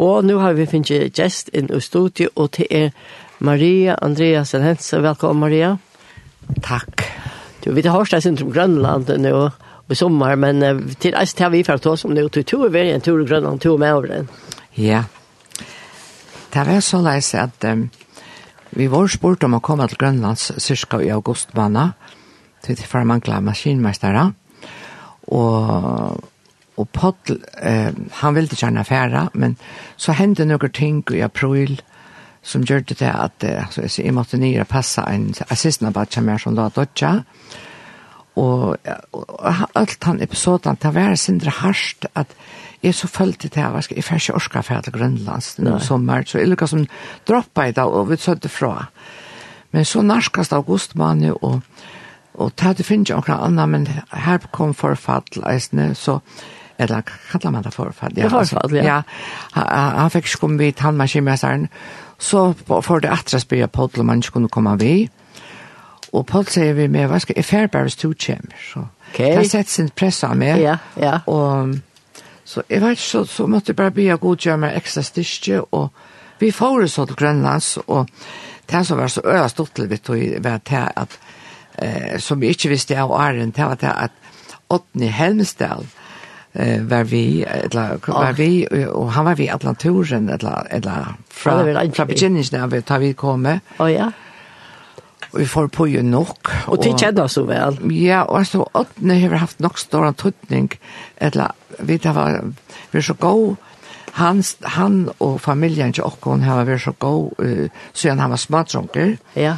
Og nå har vi finnet gjest inn i studiet, og til er Maria Andreasen Hense. Velkommen, Maria. Takk. Du, vi har hørt deg sin om Grønland nå i sommer, men til eis til vi for å ta oss om det, og til to er vi en tur i Grønland, to med over den. Ja. Det var så leis at um, vi var spurt om å komme til Grønlands cirka i augustbanen, til det for mangle maskinmestere, og Og Pottel, eh, han ville gjerne fære, men så hendte noen ting i april som gjør det til at eh, så jeg, jeg måtte nye passe en assistent av som er som da dødja. Og, og, og alt han episoden, det var sindre harsht at jeg så følte til at jeg, jeg får ikke orska fære til Grønlands noen sommer, så jeg lukket som droppa i dag, og vi søtte fra. Men så narskast august mann og Og det hadde finnes jo noen annet, men her kom forfall, eisne, så eller kallar man det forfall? Ja, forfall, ja. ja han, han fikk ikke komme skum vid tannmaskinmesseren, så får det atra spyrja på til man ikke kunne komme vi. Og Paul sier vi med, hva skal jeg færre bare stå kjemmer? Så okay. det sett sin press av meg. Ja, ja. Og, så jeg vet ikke, så, så måtte jeg bare be god gjøre meg ekstra styrke, og vi får så til Grønlands, og det som var så øya stort til vi tog, var det at, eh, som vi ikke visste av Arjen, det var det at Åtni Helmsdal, eh var vi eller var vi och han var vi Atlanturen eller eller från från Virginia när vi tar vi kommer. Ja ja. Och vi får på ju nog och det känner så väl. Ja, og så att har haft nok stor tøtning. eller vi det var vi så god. han han och familjen til åkken har vært så gå så han var smadronker. Ja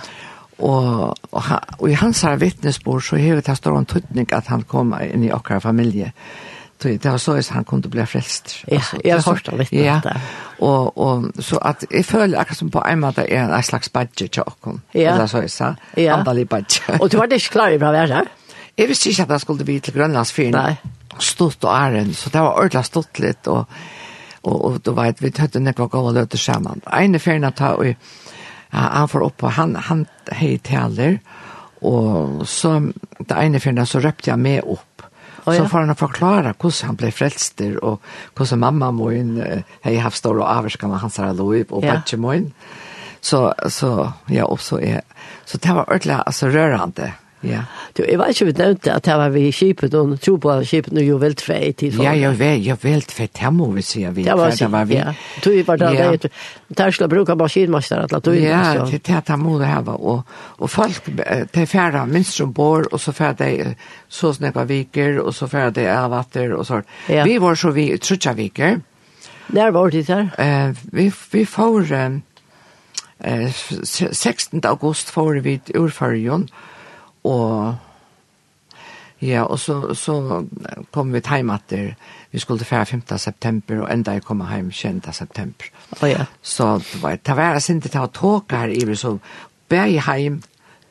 og, og, og i hans vittnesbord så hevet det stor en tøtning at han kom inn i åkker familie det var så att han kunde bli frälst. Ja, jag har hört lite ja. det. Och och så att jag följer akkurat som på en måte är en slags budget jag kom. Ja. Eller så är så. Ja. Andalig budget. Och du var det klar i bra värre. Jag visste inte att jag skulle bli till Grönlandsfyren. Nej. Stort och ären, så det var ordentligt stort lite och och och då vet vi hade några gåva löter samman. En färna ta och han får upp på han han hej täller och så det ene färna så röpte jag med upp Oh, ja. Så får han forklare hvordan han ble frelster, og hvordan mamma min har haft stor og avvarskene hans her lov, og ja. bare min. Så, så, ja, og så er, så det var ordentlig, altså rørende, Ja. Du, jeg vet ikke vi nevnte at her var vi i Kipet, og tro på at Kipet er jo veldig i tid. Ja, jeg vet, jeg veltfei, det må vi si, vi, det var, det var vi. Ja, du var da, ja. det er ikke bruker maskinmaster, at du Ja, det er det må det her, og, og folk, det er færre minst som bor, og så færre det så sneppa viker, og så færre det er vatter, og så. Ja. Vi var så vi, trutja viker. Der var det her. Eh, vi, vi får, eh, 16. august får vi urførjon, og Og ja, og så, så kom vi hjem etter, vi skulle til 5. september, og enda jeg kom hjem 20. september. Oh, ja. Så det var, det var sin til å tåke her, Iver, så bæg hjem,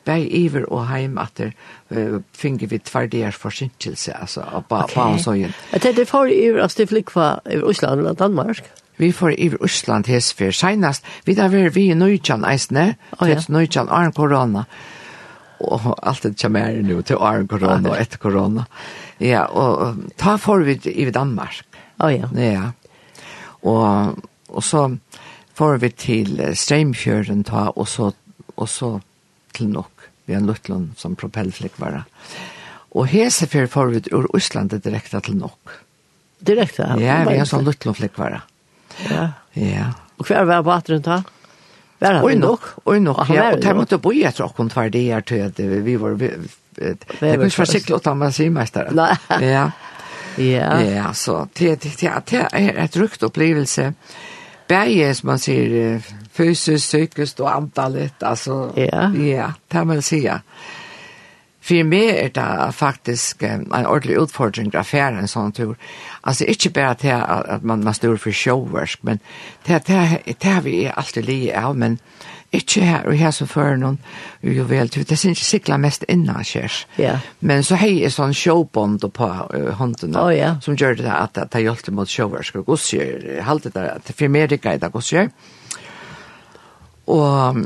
bæg Iver og hjem etter, uh, finner vi tverdier forsinkelse, altså, og ba, okay. ba og igjen. Jeg tenkte, for Iver, altså, det flikk i Osland og Danmark? vi får i Østland hesfer senast, vi da var vi i Nøytjan eisne, oh, ja. til Nøytjan arn korona, och alt det kommer nu till åren korona och etter korona. Ja, och ta får vi i Danmark. Oh, ja. Ja. Och och så får vi till Streimfjøren ta och så och så till Nok. Vi har Lutlund som propellflickvara. Och Og för får vi ur Østlandet direkt till Nok. Direkt ja. Ja, vi har så Lutlund flickvara. Ja. Ja. Och kvar var vattnet ta? Var han nok? Og nok, ja. Og der måtte bo i etter åkken for det her til at vi var... Det kunne ikke være sikkert at han var symester. Nei. Ja. Ja. Ja, så det er et rukt opplevelse. Berge, som man sier, fysisk, psykisk og antallet, altså. Ja. Ja, det man sier. Ja. For meg er det faktisk en ordentlig utfordring av fære en sånn tur. Altså, ikke bare til at man, man står for showversk, men det, det, det har vi alltid li av, men ikke her, og her som fører noen juvel, det synes ikke sikla mest innan kjærs. Ja. Men så hei er sånn showbond på uh, hånden, oh, ja. som gjør det at det hjelpte mot showversk og gossier, halte det at for meg rikker i det gossier. Og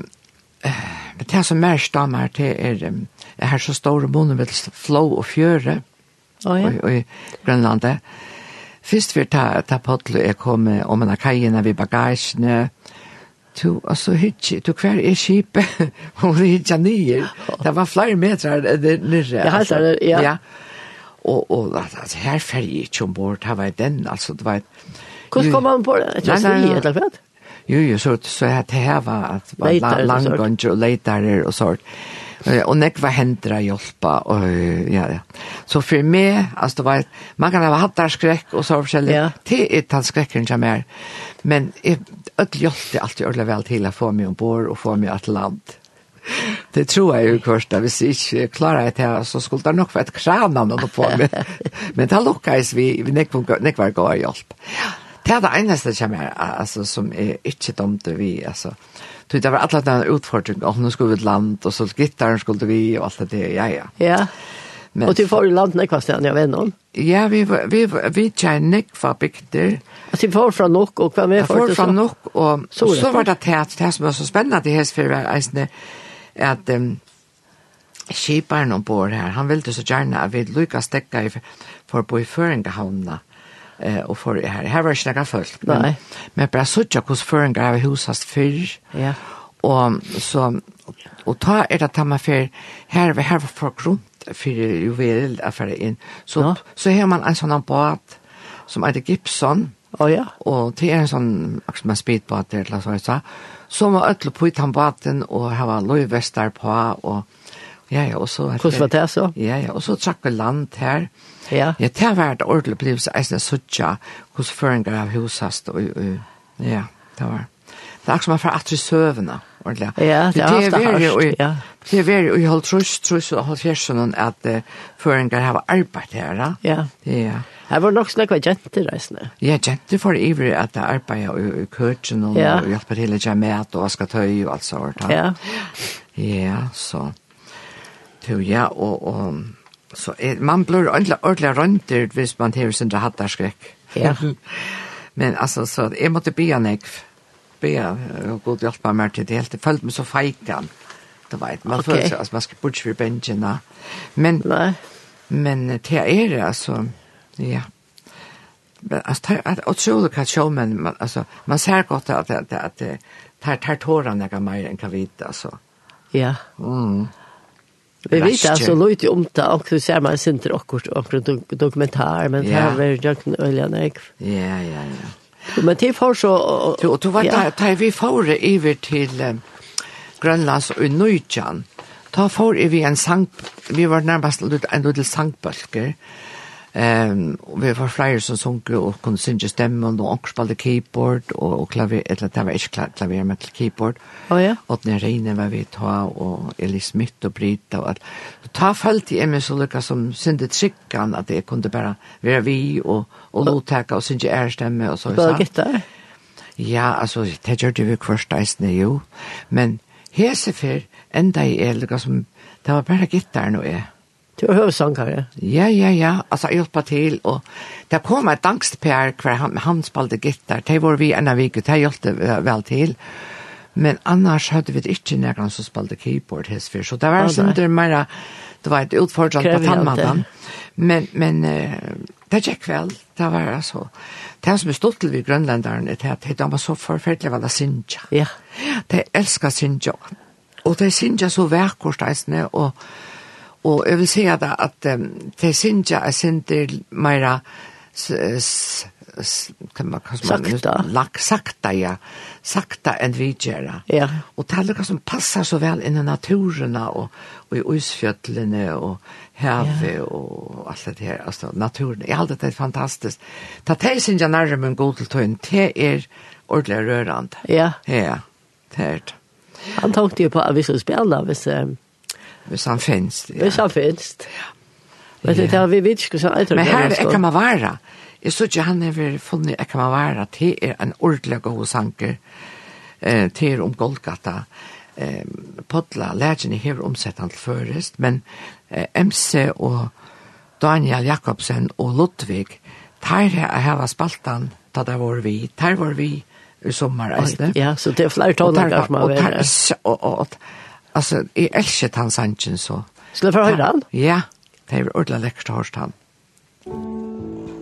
det som mer stammer til er, um, Jeg har så store måneder med flå og fjøre oh, ja. og, i Grønlandet. Først vi ta, ta pottel, jeg komme om en av kajene ved bagasjene, to så hitje, to kvar er skip og det hitcha nye. det var flere meter nere ja alltså ja. Ja. Og, och alltså här färg ikke ombord det var den altså, det var Hvordan kom man på det Jeg jag säger helt rätt Jo, jo, så, så jeg det her var at var lang og later og sånt och nek var händra hjälpa og ja ja. Så för mig alltså det var man kan ha haft der skrekk, och så forskjellig, ja. till ett han skrekken som er. Men öll hjälpte alltid ordentlig vel till att få mig ombord och få mig att land. Det tror jag jo först da. hvis jeg ikke klarer det her, så skulle det nok være et kran av noe på meg. Men det lukkes vi, vi nekvar går hjelp. Det er det eneste som er, altså, som er ikke dumt vi, altså. Så det var alla den här utfordringen. Och nu skulle vi ett land och så gittaren skulle vi och allt det. Ja, ja. Ja. Men, och til får landet land när kvast jag vet noen. Ja, vi vi vi tjänar nick för bygder. Att vi får från nok och vad mer för. Får fra nok og så, så var det det, det som var så spännande det här för att at um, skiparen ombord här, han ville så gärna at vi lykka stekka i, för på i föringahavna eh och för det här här var snacka fullt men men bara söka kus för en grej husast för ja. Och så och ta är det att man för här vi här för grund för ju vill affär in så ja. så har man en sån båt som heter Gibson. Oh, ja. Og det er en sånn, akkurat en speedbåt eller så, så, så var ødelig på utan båten, og her var løyvester på, og Ja, ja, og så... Hvordan var det så? Ja, ja, og så trakk vi land her. Ja. Ja, det har vært ordentlig blivelse, eisen suttja, hos føringer av husast. og, og, ja, det var. Det er akkurat som var fra atri søvende, ordentlig. Ja, det er ofte hørst, ja. Det er veldig, og jeg holdt trus, trus og holdt fjersen at uh, føringer har arbeid her, ja. Ja. Det var nok slik jenter reisende. Ja, jenter for ivrig at det arbeider i i køtjen og, ja. og hjelper til å gjøre mat, og vaske tøy og alt sånt. Ja. Ja, så to, ja, og, og så er, man blir ordentlig, ordentlig rønter hvis man hever sin hattarskrekk. Ja. Men altså, så jeg måtte be han ikke. be han, og god hjelp meg til det helt, jeg følte meg så feit han, du vet, man okay. føler seg, altså, man skal bort for bengen, men, Nei. men til er det, altså, ja, men altså, det er utrolig hva show men man altså, man ser gott att att att tar tar tårarna några mer än kan vita altså. Ja. Mm. Vi vet alltså lite om det och så ser man synter akkurat akkurat dokumentär men här var jag nek. Ja ja ja. Men det får så du du var där där vi får över till Grönlands och Nöjan. Ta får vi en sank vi var närmast en liten sankbölker Ehm um, vi var flere som sunker og kunne synge stemmen, og anker spalte keyboard, og, og klaver, eller det var ikke klaver, men til keyboard. Oh, ja. Og den reine var vi ta, og Eli Smith og Brita og alt. Så ta følte jeg meg så lykka som synte trykkan, at jeg kunne bare være vi, og, og lovtaka, og synge ærestemme, og så. Bare? Ja, altså, det gjør det vi først eisne, jo. Men Hesefer enda i er, som, det var bare gitter nå jeg. Du har hørt sangere? Ja, ja, ja. Altså, jeg hjelper til. Og det kom et angstpær hver han, han spalte gitter. Det var vi en av vik, det hjelpte vel til. Men annars hadde vi ikke noen som spalte keyboard hesfer. Så det var sånn det mer, det var et utfordrende på tannmannen. Men, men det gikk vel. Det var altså, det som er stått til vi grønlanderen, det er at de var så forferdelig vel av Sinja. Ja. De elsker Sinja. Og de Sinja så vekkert, og Og jeg vil si at, at um, det synes jeg er synder mer kan man kan man sakta. Lak sakta ja. Sakta enn vi gjør. Ja. Og det er noe som passer så vel inn i naturen og, og i usfjøtlene og havet ja. og alt det her. Altså naturen. Jeg har det er fantastisk. Ta te synes jeg nærmere med en god til tøyen. Det er ordentlig rørende. Ja. Ja det er det. Han tok det jo på at hvis du spiller hvis um Hvis han finnes ja. Hvis han finnes det, ja. Men det har vi så jeg tror Men her er man vara. Jeg synes ikke han har funnet jeg kan vara til er en ordentlig god sanker eh, til om Golgata. Eh, Podla, lærkene har omsett han til først, men eh, MC og Daniel Jakobsen og Ludvig, der har jeg spaltan da det var vi, der var vi i sommer. Ja, så det er flere tonlager som har vært. Og, og, og, og, og altså, jeg elsket han sangen så. Skulle du få høre han? Ja, det er ordentlig lekkert å høre han. Musikk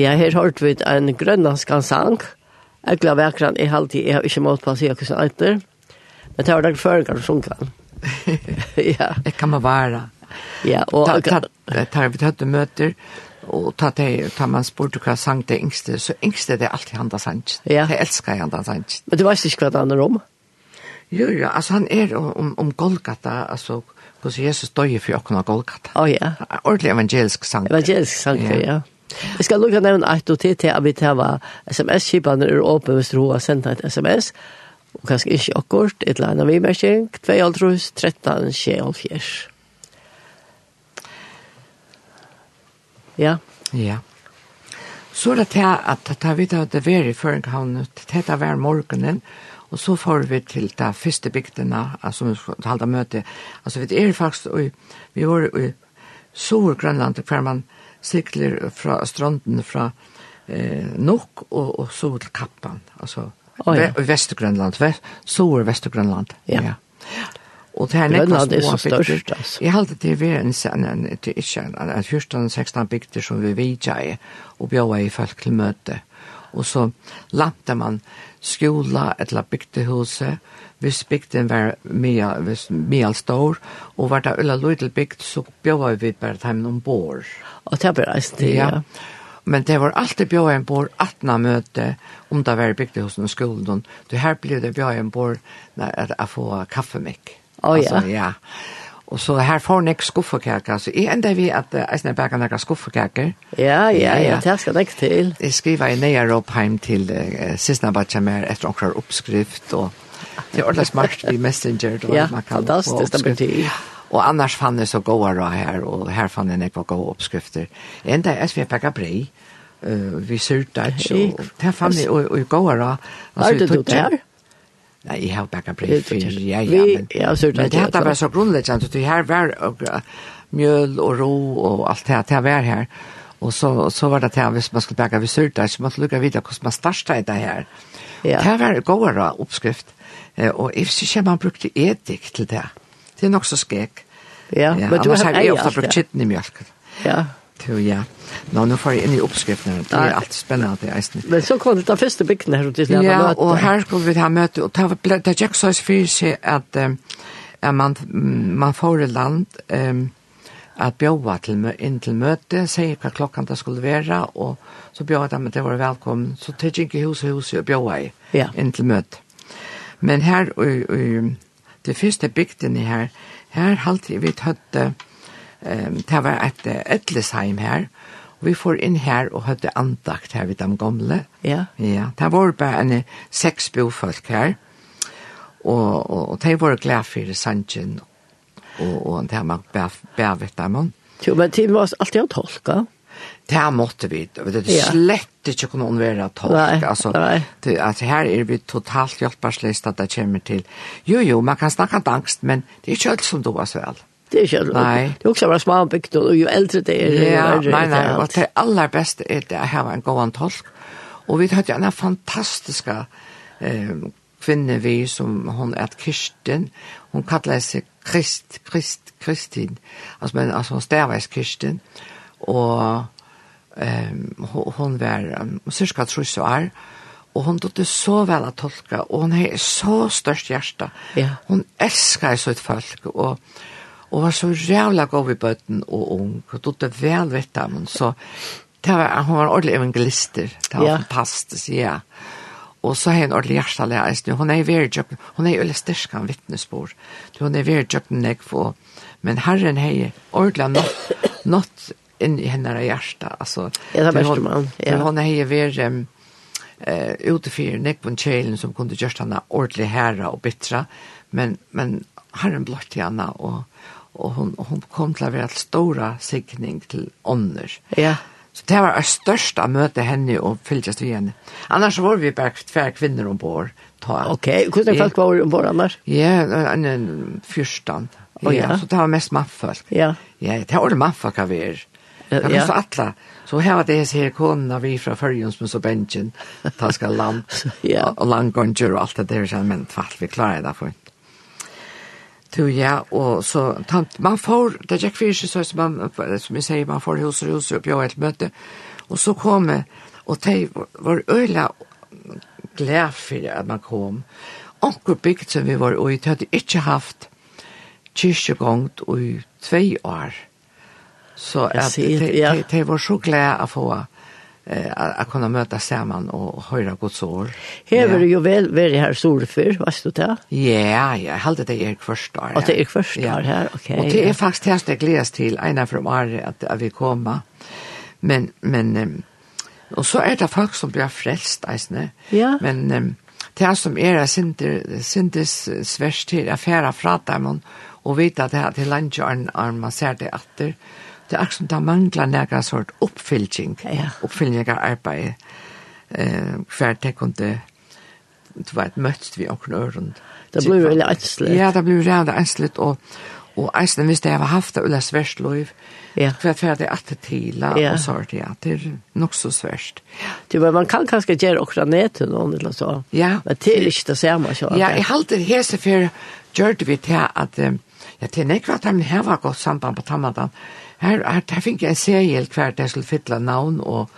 Ja, her har vi en grønlandskan sang. Jeg glad vekkeren i halvtid, jeg har ikke målt på å si hva som heter. Men det var den føringer som sunk ja. Det kan man være. Ja, og... Ta, ta, ta, vi tatt møter, og ta, det, ta man spurte hva sang det yngste, så yngste det er alltid han da sang. Ja. Jeg elsker han da sang. Men du vet ikke hva det handler om? Jo, ja, altså han er om, om Golgata, altså... Hvordan Jesus døg for åkken av Golgata. Å oh, ja. Ordentlig evangelisk sang. Evangelisk sang, ja. ja. Jeg skal lukke nevne et og til til at vi tar sms-kipene er åpne hvis du har sendt et sms, og kanskje ikke akkurat, et eller annet vi vimerking, 2,5, 13, 24. Ja. Ja. Så er det til at da vi at det var i Føringhavn, til det var morgenen, og så får vi til de første bygdene, altså vi skal holde møte. Altså vi er faktisk, vi var i Sør-Grønland, hver man, sikler fra stranden fra eh, Nok og, og så til Kappan, altså oh, ja. ve Vestergrønland, ve så er Vestergrønland. Ja. ja. Og det er nekkast er så størst, altså. Jeg halte det var en sen, en, det er ikke, en, en 14-16 bygder som vi vidja i, og bjøy i folk til møte. Og så lante man skola, etla bygdehuset, hvis bygden var mye, mye stor, og var det øyla løydel bygd, så bjøy vi bare dem ombord. Og det var reist til, ja. Men det var alltid bjøy en bor, atna møte, om det var bygd hos noen skolen. Du her ble det bjøy en bor, at jeg får kaffemikk. Å oh, ja. Altså, ja. Og så her får nek skuffekaker, så jeg enda vi at jeg snart baker nek skuffekaker. Ja, ja, ja, det skal jeg til. Jeg skriver i nøyere opp heim til uh, siste mer etter omkrar oppskrift, og Det är ordentligt smart i Messenger. Då, ja, man kan fantastiskt. Det betyder. Och annars fann det så goda då här. Och här fann det några goda uppskrifter. En där är Svepeka Brej. Uh, vi syrtar. Det fann det och goda då. Har du det där? Nei, jeg har backat brev för ja, ja, men, ja, så det här var så grundläggande att det her var og, mjøl og ro og alt det det var her, og så, så var det här, hvis man skulle backa vi syrtar, så måtte lukka vidare hvordan man starta i det her. Ja. Det här var en oppskrift, uppskrift og jeg synes ikke man brukte edik til det. Det er nok så skek. Ja, ja, men du har ei ofte brukt ja. kitten i mjölk. Ja. Jo, ja. Nå, nå får jeg inn i oppskriften. Det er alt spennende. Det Men så kom det den første bygden her. Ja, og her skulle vi ha møte. Og det gikk så fyrir seg at, at man, man får i land um, at bjóa til, inn til møte, sier hva klokkan det skulle være, og så bjóa dem at det var velkommen. Så tøtt ikke hus og hus og bjóa i, ja. inn til møte. Men her, og, og, det første bygden her, her halte vi tøtte, um, det var et ettlesheim her, og vi får inn her og høtte andakt her ved de gamle. Ja. Ja, det var bare en seks bofolk her, og, og, og de var glad for sannsyn, og, og det var bævet dem. Jo, men det var alltid å tolke. Ja det här måste vi, det är slett inte kunna undvara tolk, nej, alltså, nej. Det, alltså här är vi totalt hjälparsläst att det kommer till, jo jo, man kan snacka inte angst, men det är inte allt som då var så väl. Det är inte allt. Nej. Det är också bara småbyggt och ju äldre det är. Ja, det är nej, nej, och det allra bästa är det att ha en god tolk. Och vi hade en fantastiska eh, kvinne vi som hon är Kirsten. Hon kallar sig Krist, Krist, Kristin. Alltså, men, alltså hon stavades Kirsten og um, hon var um, cirka trus og er, og hon dotte så vel att tolka, og hon har så størst hjärsta. Ja. Hon elskar så et folk, og og var så rævla god i bøtten og ung, og dotte vel vet dem, så det var, hon var en ordentlig evangelister, det var ja. fantastisk, ja. Og så har hun ordentlig hjertelig eisen, hun er i Hon hun er i øyne sterskan vittnesbord, hun er i verdjøkken nekv, men herren har ordentlig nått, nått in i hennes hjärta. Alltså, ja, det värsta man. Ja. Hon är ju värre eh utifrån Nickvon Chalen som kunde just henne ordentlig herra och bittra. Men, men herren blott till henne och, och hon, hon kom till att vara stora signing till ånder. Ja. Så det var det största møte henne och fylltjast vid henne. Annars var vi bara tvär kvinnor ombord. Okej, okay. hur folk var ombord annars? Ja, en, en fyrstan. Oh, ja. ja. Så det var mest mannfolk. Ja. Ja, det var det mannfolk av er. Ja. Det kostar alla. Så her var det jeg här konerna vi fra Førjons med så bensjen, Ta skal land. ja. og landgånger og alt det der, Så, men tvall, vi klarer det for inte. Tu ja, og så tant, man får, det er ikke fyrir så som man, som jeg sier, man får hos og hos og bjør et møte, og så kom jeg, og de var øyla glad for at man kom. Onkur bygd som vi var ui, de hadde ikke haft kyrkjegongt i tvei år. Mm Så att det det var så glad att få att kunna möta samman och höra Guds ord. Häver ju väl väl här solfyr, vad står det? Ja, ja, hade det är första år. Och det är första år här, okej. Och det är faktiskt här det gläds till ena från Arre att, att vi kommer. Men men och så är det folk som blir frälst, alltså. Ja. Men det som är det syntes syntes svärst till affära från dem och vita att det här till lunch arm man ser det åter det er som det mangler nægra sort oppfyllning, ja. oppfyllning av arbeid, eh, for det kunne, du vet, møtt vi åkne øren. Det ble veldig enslet. Ja, det ble veldig enslet, og, og enslet hvis det var haft det, eller sverst lov, ja. for jeg ferdig at det til, ja. og så er det, ja, det er nok så sverst. Du, men man kan kanskje gjøre åkne ned til noen, eller så. Ja. Men det er ikke det samme, så. Ja, jeg halte hese for, gjør det vi til at, ja, til nekva at de har gått samband på tammadan, Her, her, her fikk jeg en segel hver jeg skulle fytle navn og,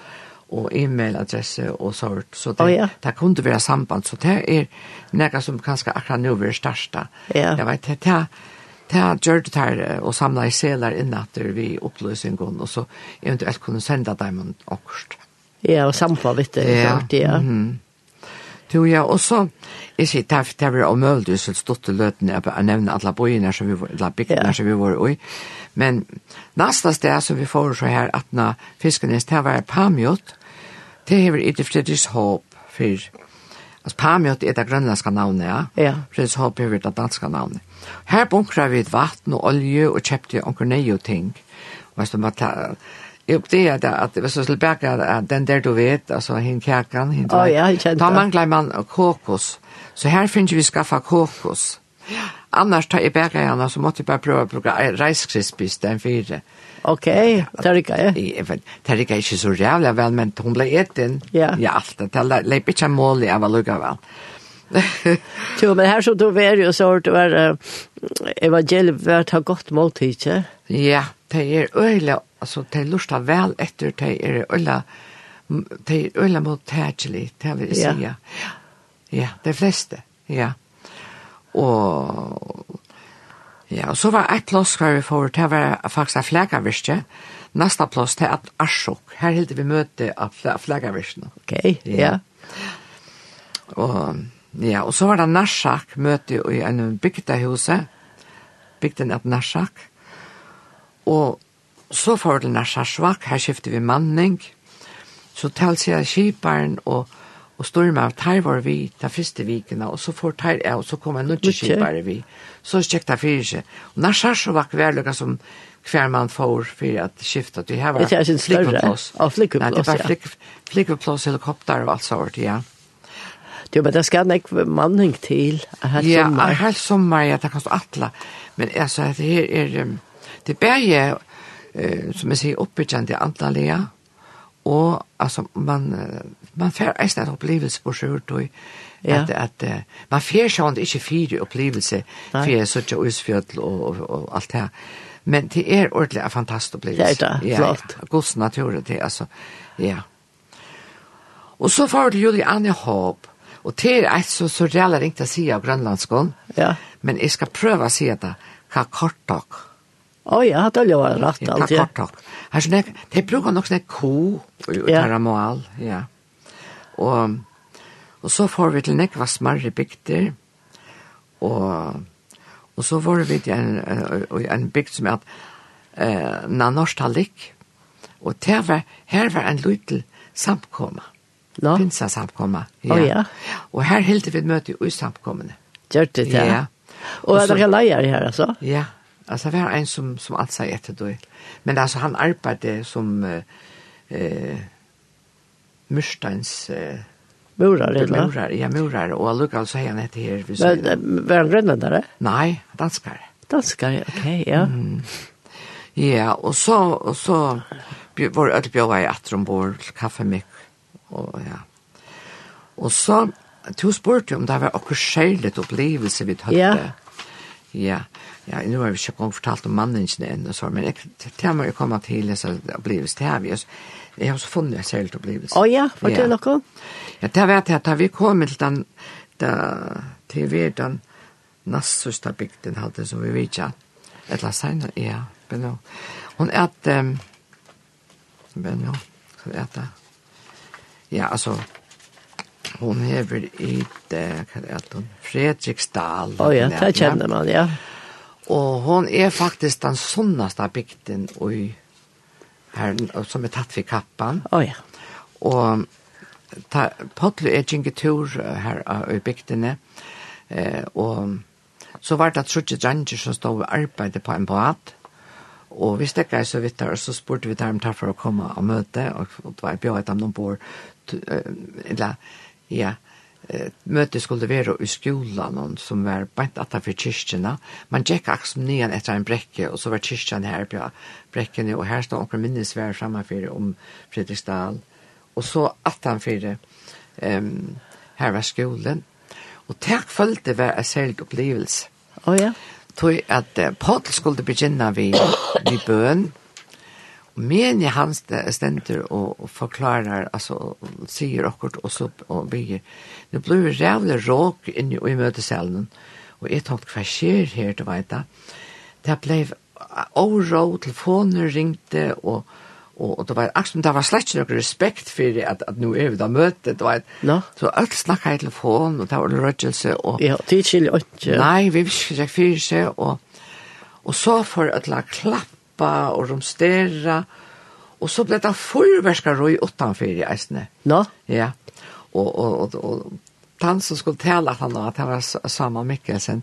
og e-mailadresse og sånt. Så det, oh, ja. det kunne være samband. Så det er noe som kanskje akkurat nå blir største. Ja. Jeg vet, det, det, det gjør det her og samla i seler innatter vi oppløsningen, og så eventuelt kunne sende dem en åkst. Ja, og samla vidt det. Ja. Klart, ja. Mm -hmm. Jo, ja, og så, jeg sier, det er, det er omøyelig, så stått til løtene, jeg nevner alle bøyene som vi var, eller bygdene ja. som vi var i, Men nästa steg som vi får så här att när fiskenes det var Pamjot, det har vi inte Fredriks hopp för Alltså Pamjot är det grönländska navnet, ja. ja. Fredriks hopp är det danska navnet. Här bunkrar vi vatten och olje och köpte onker nio ting. Och så man Jag det att det var så tillbaka att den där du vet, alltså hin kärkan, hin oh, ja, jag kände. Man man kokos. Så här finner vi skaffa kokos. Annars tar jeg bæka gjerne, så måtte jeg bare prøve å bruke reiskrisp i stedet for Ok, det er ikke jeg. Det er ikke ikke så rævlig vel, men hun ble etin. Ja. Ja, alt det. Det er ikke en mål jeg var lukket vel. Jo, men her som du var jo så hørt var evangeliet var ta godt måltid, ikke? Ja, det er øyla, altså det er lurt av vel etter, det er øyla, det er øyla mot tætjelig, det vil jeg si, ja. Ja, det fleste, ja. Og ja, og så var et plass hver vi får, det var faktisk av flegavirke. Neste plass, det er Arsok. Her hilder vi møte av flegavirkene. Ok, ja. ja. Og, ja, og så var det Narsak møte i en bygdehuset. Bygden av Narsak. Og så får det til Narsarsvak, her skifter vi manning. Så tals jeg kiparen og Og Storma, tar var vi de første vikene, og så får tar jeg, og så kom en nødvendig vi. Så kjekk det fyrir seg. Og når skjer så var lukka som hver man får for at skifta Det her var Det er ikke større. flikkeploss. Ja, flikkeploss, ja. Det var flikkeploss, helikopter og alt sånt, ja. Jo, men det skal nok manning til. Ja, helt sommer, ja, det kan stå atle. Men altså, det her er, det er bare, uh, som jeg sier, oppbyggende antallet, ja og altså man man får en opplevelse på sjørt og at at man får sjønt ikke fire opplevelse for så ikke og, og, og alt det men det er ordentlig en fantastisk opplevelse. Det er det, flott. ja, gods natur det altså. Ja. Og så får det Julianne Håp og det er et så så reale ringt å si av grønlandskån ja. men jeg skal prøve å si det. Hva kort takk Oj, jag hade lovat rätt ja. Tack, takk, Här snack, det brukar nok sånn ko och teramal, ja. Och och så får vi till nekva smarre bygder. Och och så var vi til en en bygd som är eh Nanorstalik. Och där var här var en liten samkomma. No. Pinsa samkomma. Ja. Oh, ja. Och här hällde vi et möte i samkommene. Gjorde det. Ja. Och, och så, var det lejare här alltså? Ja. Alltså det var en som, som allt sa etter då. Men alltså han arbetade som eh, murstans... Eh, murar, eller? Murar, ja, murar. Och jag så säga han hette här. Men var han grönländare? Nej, danskar. Danskar, okej, okay, ja. Mm. Ja, och så, og så var det bjöva i kaffe kaffemik, och ja. Och så, du spurte om det var också skärligt upplevelse vi hade. Ja, Ja, ja, nu har vi ikke gong fortalt om mannen sin enn og så, men jeg, til må jeg komme til disse opplevelser, det har vi også. Jeg har også funnet en særlig opplevelse. Å ja, fortell ja. dere. Ja, det var det at da vi kom til den, da, til vi den nassøste bygden hadde som vi vet ikke, eller senere, ja, men nå. Hun er at, um, men nå, så er det, ja, altså, Hon hever i det, hva er det, Fredriksdal. Å oh, ja, det kjenner man, ja. Og hon er faktisk den sunnaste bygden i her, som er tatt ved kappan. Å oh, ja. Og ta, Potlu er gingetur her i bygdene, eh, og så var det trutje dranger som stod og arbeidde på en båt, og vi stekka så vidt der, så spurte vi der om for å komme og møte, og, og det var bjøret om noen bor, eller ja, møte skulle være i skolan som var bænt at for kyrkjene. Man gikk akkurat nyan etter en brekke, og så var kyrkjene her på brekkene, og her stod noen minnesvær fremmefyr om Fredriksdal. Og så at han for um, her var skolen. Og takk følte var en særlig opplevelse. Å oh, ja. Tog at uh, Paul skulle begynne vi, vi bøn, Men i hans stenter og, og forklarer, altså, sier akkurat og så og bygger. Det blir rævlig råk inne i møtesalen, og jeg tenkte hva skjer her, du vet da. Det ble overrå, telefoner ringte, og, og, og det var akkurat, det var slett ikke noe respekt for at, at nå er vi da møtet, du vet. No. Så alt snakket i telefon, og det var rødgjelse, og... Ja, det er ikke ikke. Nei, vi visste ikke fyrt seg, og, og så for at la klapp hoppa og romstera. Og så ble det fyrverskar i utanfor i eisene. Nå? No? Ja. Og, og, og, og han som skulle tale at han at han var Sama Mikkelsen,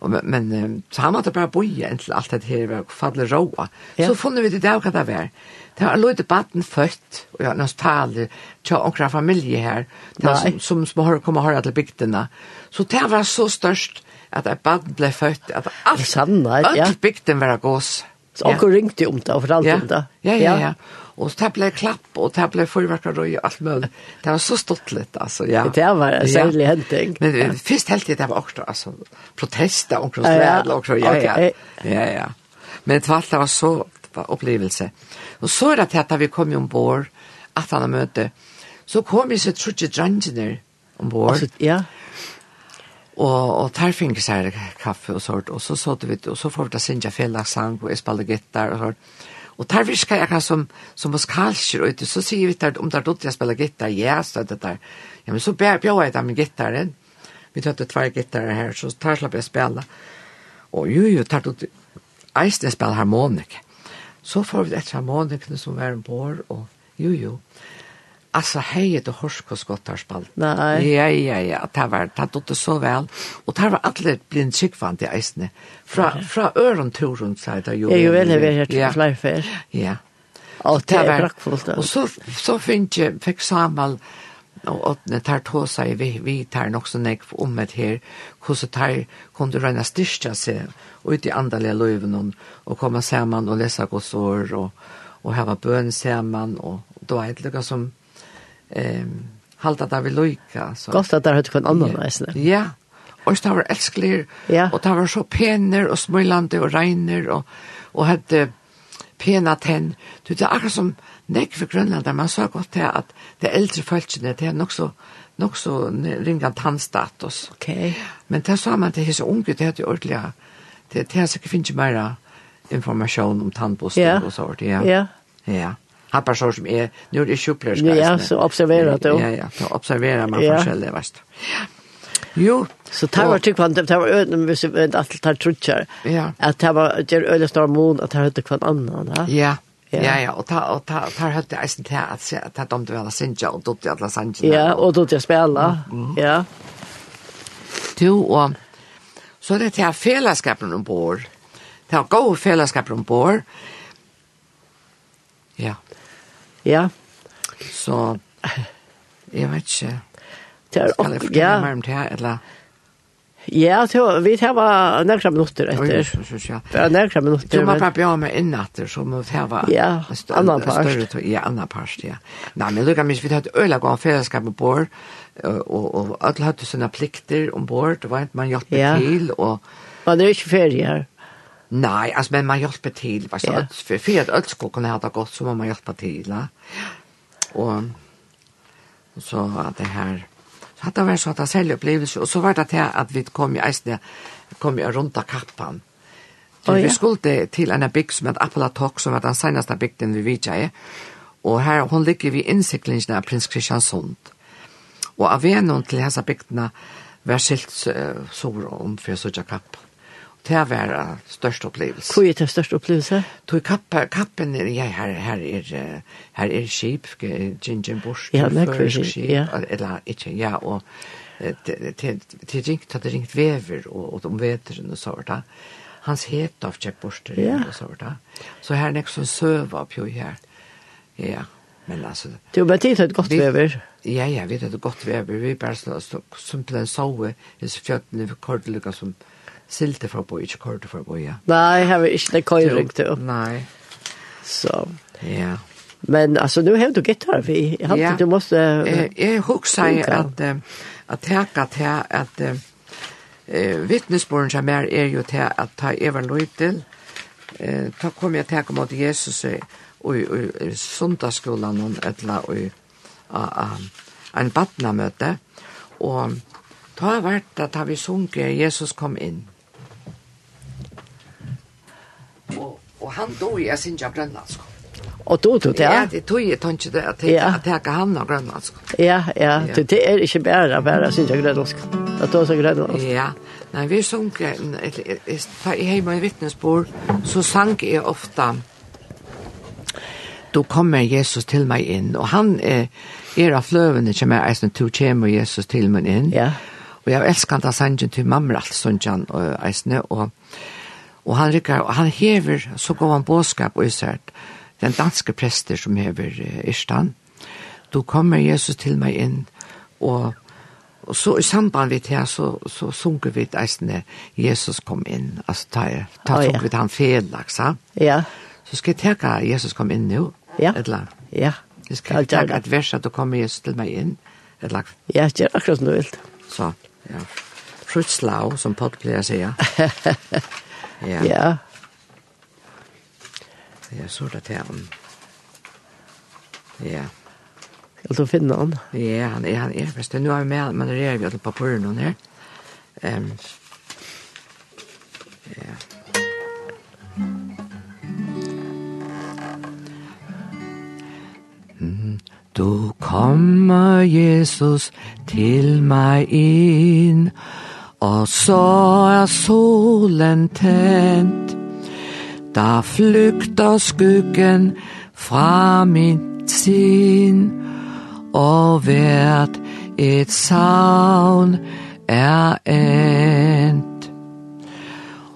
men, men så han måtte bare boje inntil alt det her var fadle råa. Ja. Så funnet vi det der hva det var. Det var lite baden født, og jeg nøst taler til omkra familie her, det som, som, som har kommet høyre til bygdene. Så det var så størst at et baden ble født, at alt, Sanna, ja. alt bygden var gås. Ja. Så ja. ringte om det og fortalte ja. om det. Ja, ja, ja. Og det ble klapp, og det ble forverkerøy og alt mulig. Det var så stått litt, altså. Ja. Det var en særlig ja. henting. Men ja. først helt det var også, altså, protester omkring strædel, og så, ja, ja. Ja, ja. Men det var alt, det var så opplevelse. Og så er det at da vi kom ombord, at han har møte, så kom vi så trodde drangene ombord. Altså, ja. Og, og der finnes jeg kaffe og sånt, og så så vi, og så får vi da synge fellagssang, og jeg spiller gitar og sånt. Og der virker jeg akkurat som, som muskalsker, og så sier vi der, om det er dotter jeg spiller gitar, ja, så det der. Ja, men så bjør jeg da med gitaren. Vi tøtte tvær gitarer her, så tar slapp jeg spille. Og jo, jo, der dotter, eisen jeg spiller harmonik. Så får vi etter harmonikene som er en bor, og jo, jo. Altså, hei, det hörskosskottar spalt. Nei. Ja ja ja, det var det dotter så vel. Og det var alla blind sikvant i eisene. Fra okay. fra öron tur runt så där ju. Ja ju väl det var det flyfer. Ja. Og det var praktfullt. Og så så finnes jeg, fikk Samuel og åttende tar to seg, vi, vi tar nok så nek om et her, hvordan tar, kunne du regne styrkja seg ut i andalige løyven og komme sammen og lese gods år og, og hava bøn sammen og, og da er det lukka som ehm halda det vi lojka så. Gott det där hade kvann annan nästan. Ja. Och det var älsklig ja. och det var så penner och smilande och regner och och hade pena tenn. Du det akkurat som nek för Grönland där man sa gott till att det äldre folkene det er nok så nok så ringa tannstatus. Okej. Okay. Men där sa man til är unge det är ordliga det det så finns ju mera information om tannbostet yeah. och sånt ja. Ja. Ja han person som er, nu er det sjukpläsk. Ja, så observerer du. Ja, ja, så observerer man ja. forskjellig, vet du. Jo. Så det var tyck kvant, det var öden, hvis vi inte alltid tar trutcher. Ja. at det var, det øyne öden mån, at det hade kvann annan, ja. Ja, Ja. ja, ja, og ta og ta tar høtt eisen til at se at at om du vil synge og dotte alla sangen. Ja, og dotte spela. Mm. Ja. Du og så er det her fellesskapen ombord, til Det gå fellesskapen ombord. Ja. Ja. Så, jeg vet ikke, Det er skal jeg fortelle ja. mer om det her, eller? Ja, så vi tar var nærkra minutter etter. Ja, ja, ja. Nærkra minutter. Du må bare bjøre meg inn etter, så må det var ja, annan part. Ja, annan part, ja. Nei, men lukka minst, vi tar et øyla gav fellesskap med bor, og, og alle hadde sine plikter om bord, det var ikke man hjelpte ja. til, og... Man er ikke ferie her. Nej, alltså men man hjälper till vad så for för at alt skulle kunne ha det gott så man hjelpe til, Ja. Och så var det här så hade varit så at det selv opplevelse, och så var det att att vi kom i eisene, kom i runt av kappan. Så oh, ja. vi skulle till en bygg som heter Appalatok som var den seneste bygden vi vidtjade. Och här, hon ligger vid innsiklingen av prins Kristiansund. Och av en til hese bygdene, var skilt uh, sår om för att söka det var en største opplevelse. Hvor er det største opplevelse? Tog kappen, kappen er, ja, her, her, er, her er skip, Gingen Bush, ja, først skip, ja. eller ikke, ja, og til ringt, hadde ringt vever, og, og om veteren og så, sånt, hans het av Kjepp Borster, ja. og så sånt, så her er det ikke sånn søv av pjøy her, ja, men altså. Det var tid til et godt vever. Ja, ja, vi vet hadde godt vever, vi bare slår oss, som på den sove, disse fjøttene, vi kordelige som, silte fra bo, ikke korte fra bo, ja. Nei, jeg har ikke det køyring til. Nei. Så. Ja. Men altså, nu har du gitar, vi. jeg har ja. du måste... Jeg, jeg husker at, at jeg til at, at eh, vittnesborgen som er, er jo til at ta Eva Løytil, eh, da kom jeg til å Jesus i, i, i sundagsskolen, og etla, og en badnamøte, og ta vært at vi sunker Jesus kom inn og, og han dog i Asinja synes grønlandsk. Og då då det. Ja, det tog ju tanke det at ja. att ta han om grönlandsk. Ja, ja, det det är inte bare bara syns jag grönlandsk. Att ta så grönlandsk. Ja. nei, vi sjönk i hemma i vittnesbord så sank jeg ofta då kommer Jesus till mig in och han är era flövene som är eisen to kommer Jesus till mig in. Ja. Och jag älskar att han till mamma allt sånt och eisen och Og han, rikker, og han hever så går han båskap og isert den danske prester som hever eh, Irstan. Då kommer Jesus til meg inn og Og så i samband med det så, så sunker vi eisene Jesus kom inn. Altså, ta, ta oh, sunker vi han felag, sa? Ja. Så skal jeg teka Jesus kom inn nå. Ja. Eller? Ja. Jeg skal jeg teka et vers at du kommer Jesus til meg inn. Eller? Ja, det er akkurat som du vil. Så, ja. Frutslau, som Pott pleier å si, ja. Ja. Ja. Ja, så det til han. Ja. Skal du finne han? Ja, han er, han er best. Nå er vi med, men det er vi alle papurene her. Um, ja. Mm. Du kommer, Jesus, til meg inn, og Og så er solen tent Da flykter skyggen fra min sin Og hvert et savn er endt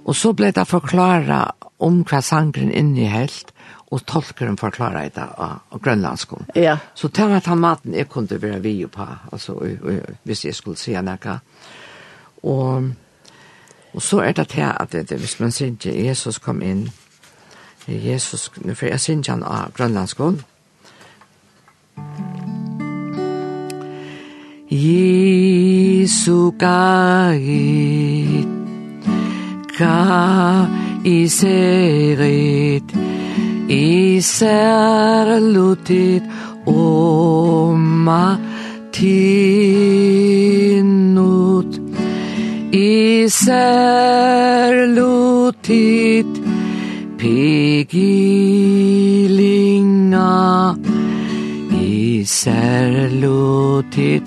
Og så ble det forklaret om hva sangren innehelt og tolkeren forklara det av, av grønlandskom. Ja. Så til at han maten jeg kunne være vi på, altså, hvis jeg skulle si noe, Og, og så er det til at det, det, hvis man synes Jesus kom inn, Jesus, for jeg synes han av grønlandskolen, Jesu gait Ka iserit Iser lutit Oma tinut. Iser lutit pigilinga Iser lutit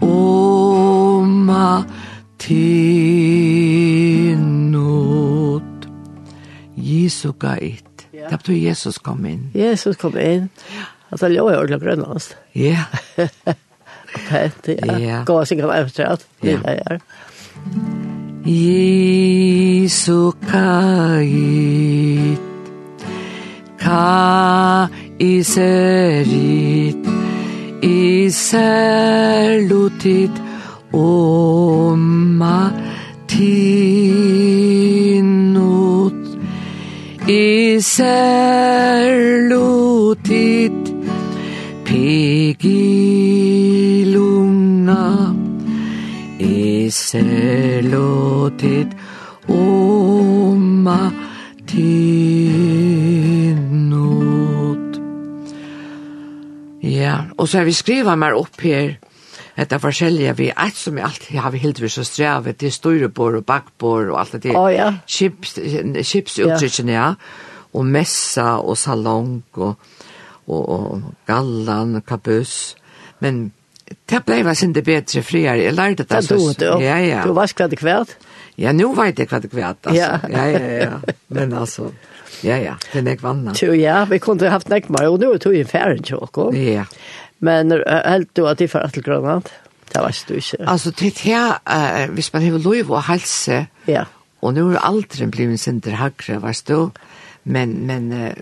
oma tinut Jesu gait Ja. Det betyr Jesus kom inn. Jesus kom inn. Altså, jeg var jo ordentlig grønlandst. Ja. Pent, ja. Gå og sikkert være efterhånd. Ja. ja. er Jesu kait ka iserit iserlutit Oma tinut iserlutit Iserlutit Oma tinut Ja, og så har vi skriva mer opp her Detta forskjellige vi ett som vi alltid har vi helt vi så strävet till styrebord och bakbord och allt det där. Oh, ja. Chips chips uttrycken ja. Och messa och salong och och, och gallan og kabus. Men det ble var sinde bedre friere. Jeg lærte det. Det du, du. Ja, ja. Du var det kvært? Ja, nu vet jeg hva det kvært, altså. Ja. ja, ja, ja. Men altså, ja, ja, det er ikke vannet. Jo, ja, vi kunne haft nekt meg, og nå tog jeg ferien til dere. Ja. Men helt du at de får til Grønland? Det var ikke du ikke. Altså, det er her, hvis man har lov og helse, ja. og nå er aldri blitt sin til varst du? det men men uh,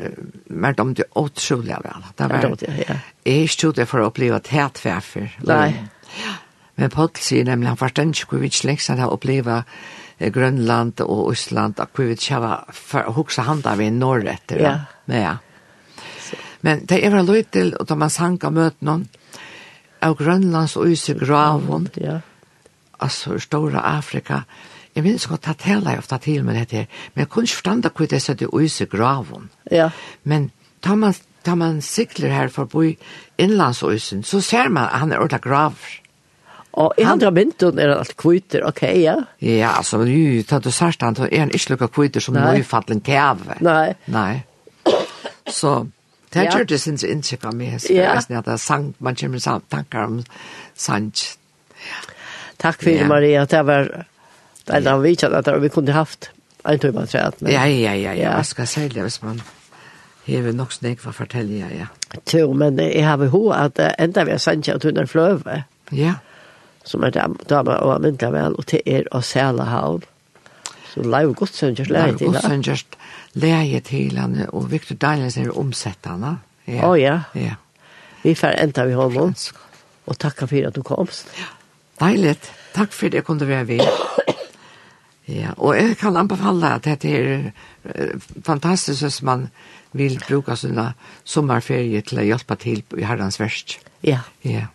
men de det otroliga väl. Det var ja, ja. Jag stod där för att uppleva tätt förfär. Nej. Men Paul säger nämligen förstår inte hur vi släcks att uppleva Grönland och Island och hur vi ska för huxa handa vi norrut där. Ja. Men ja. Men det är väl lite och de man sanka möt någon av Grönlands och Isgravon. Ja. Alltså stora Afrika. Jeg minns godt, at taler jeg ofte til med dette, men jeg kunne ikke forstande hvor det er det øyse graven. Ja. Men tar man, tar man sikler her for å bo i innlandsøysen, så ser man at han er ordentlig graver. Og i andre mynden er han alt kviter, ok, ja? Ja, altså, jo, tar du sørst han, er han ikke lukket kvitter som Nei. nøyfattelen kjave. Nei. Nei. Så... Det gjør det sin inntrykk av meg, så jeg synes at det er sang, man kommer med tanker om sang. Takk for ja. Maria, det var Det er da vi kände at vi kunne haft en tur bara träd. Ja, ja, ja, ja. Jag ska si det hvis man hever nok snäck för fortälja, ja. ja. Jo, men jeg har ju att enda vi har sänt att under fløve. Ja. Som är där där och men där väl och till er och sälla hav. Så live gott sen just läge jo Gott sen just leie til han og Victor Dalens er omsättarna. Ja. Oh, ja. Ja. Vi får enda vi honom. Og tacka for at du komst. Ja. Deiligt. Takk for det jeg kunne være ved. Ja, og jeg kan anbefale at dette er fantastisk hvis man vil bruke sånne sommerferie til å hjelpe til i herrens verst. Ja. Ja.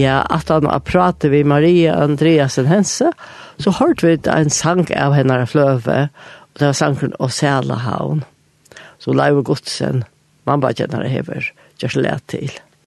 Ja, at han har pratet med Maria Andreasen Hense, så hørte vi en sang av henne fløve, og det var sangen «Å sæla. Så Leiv Godsen, man bare kjenner det hever, gjør det til.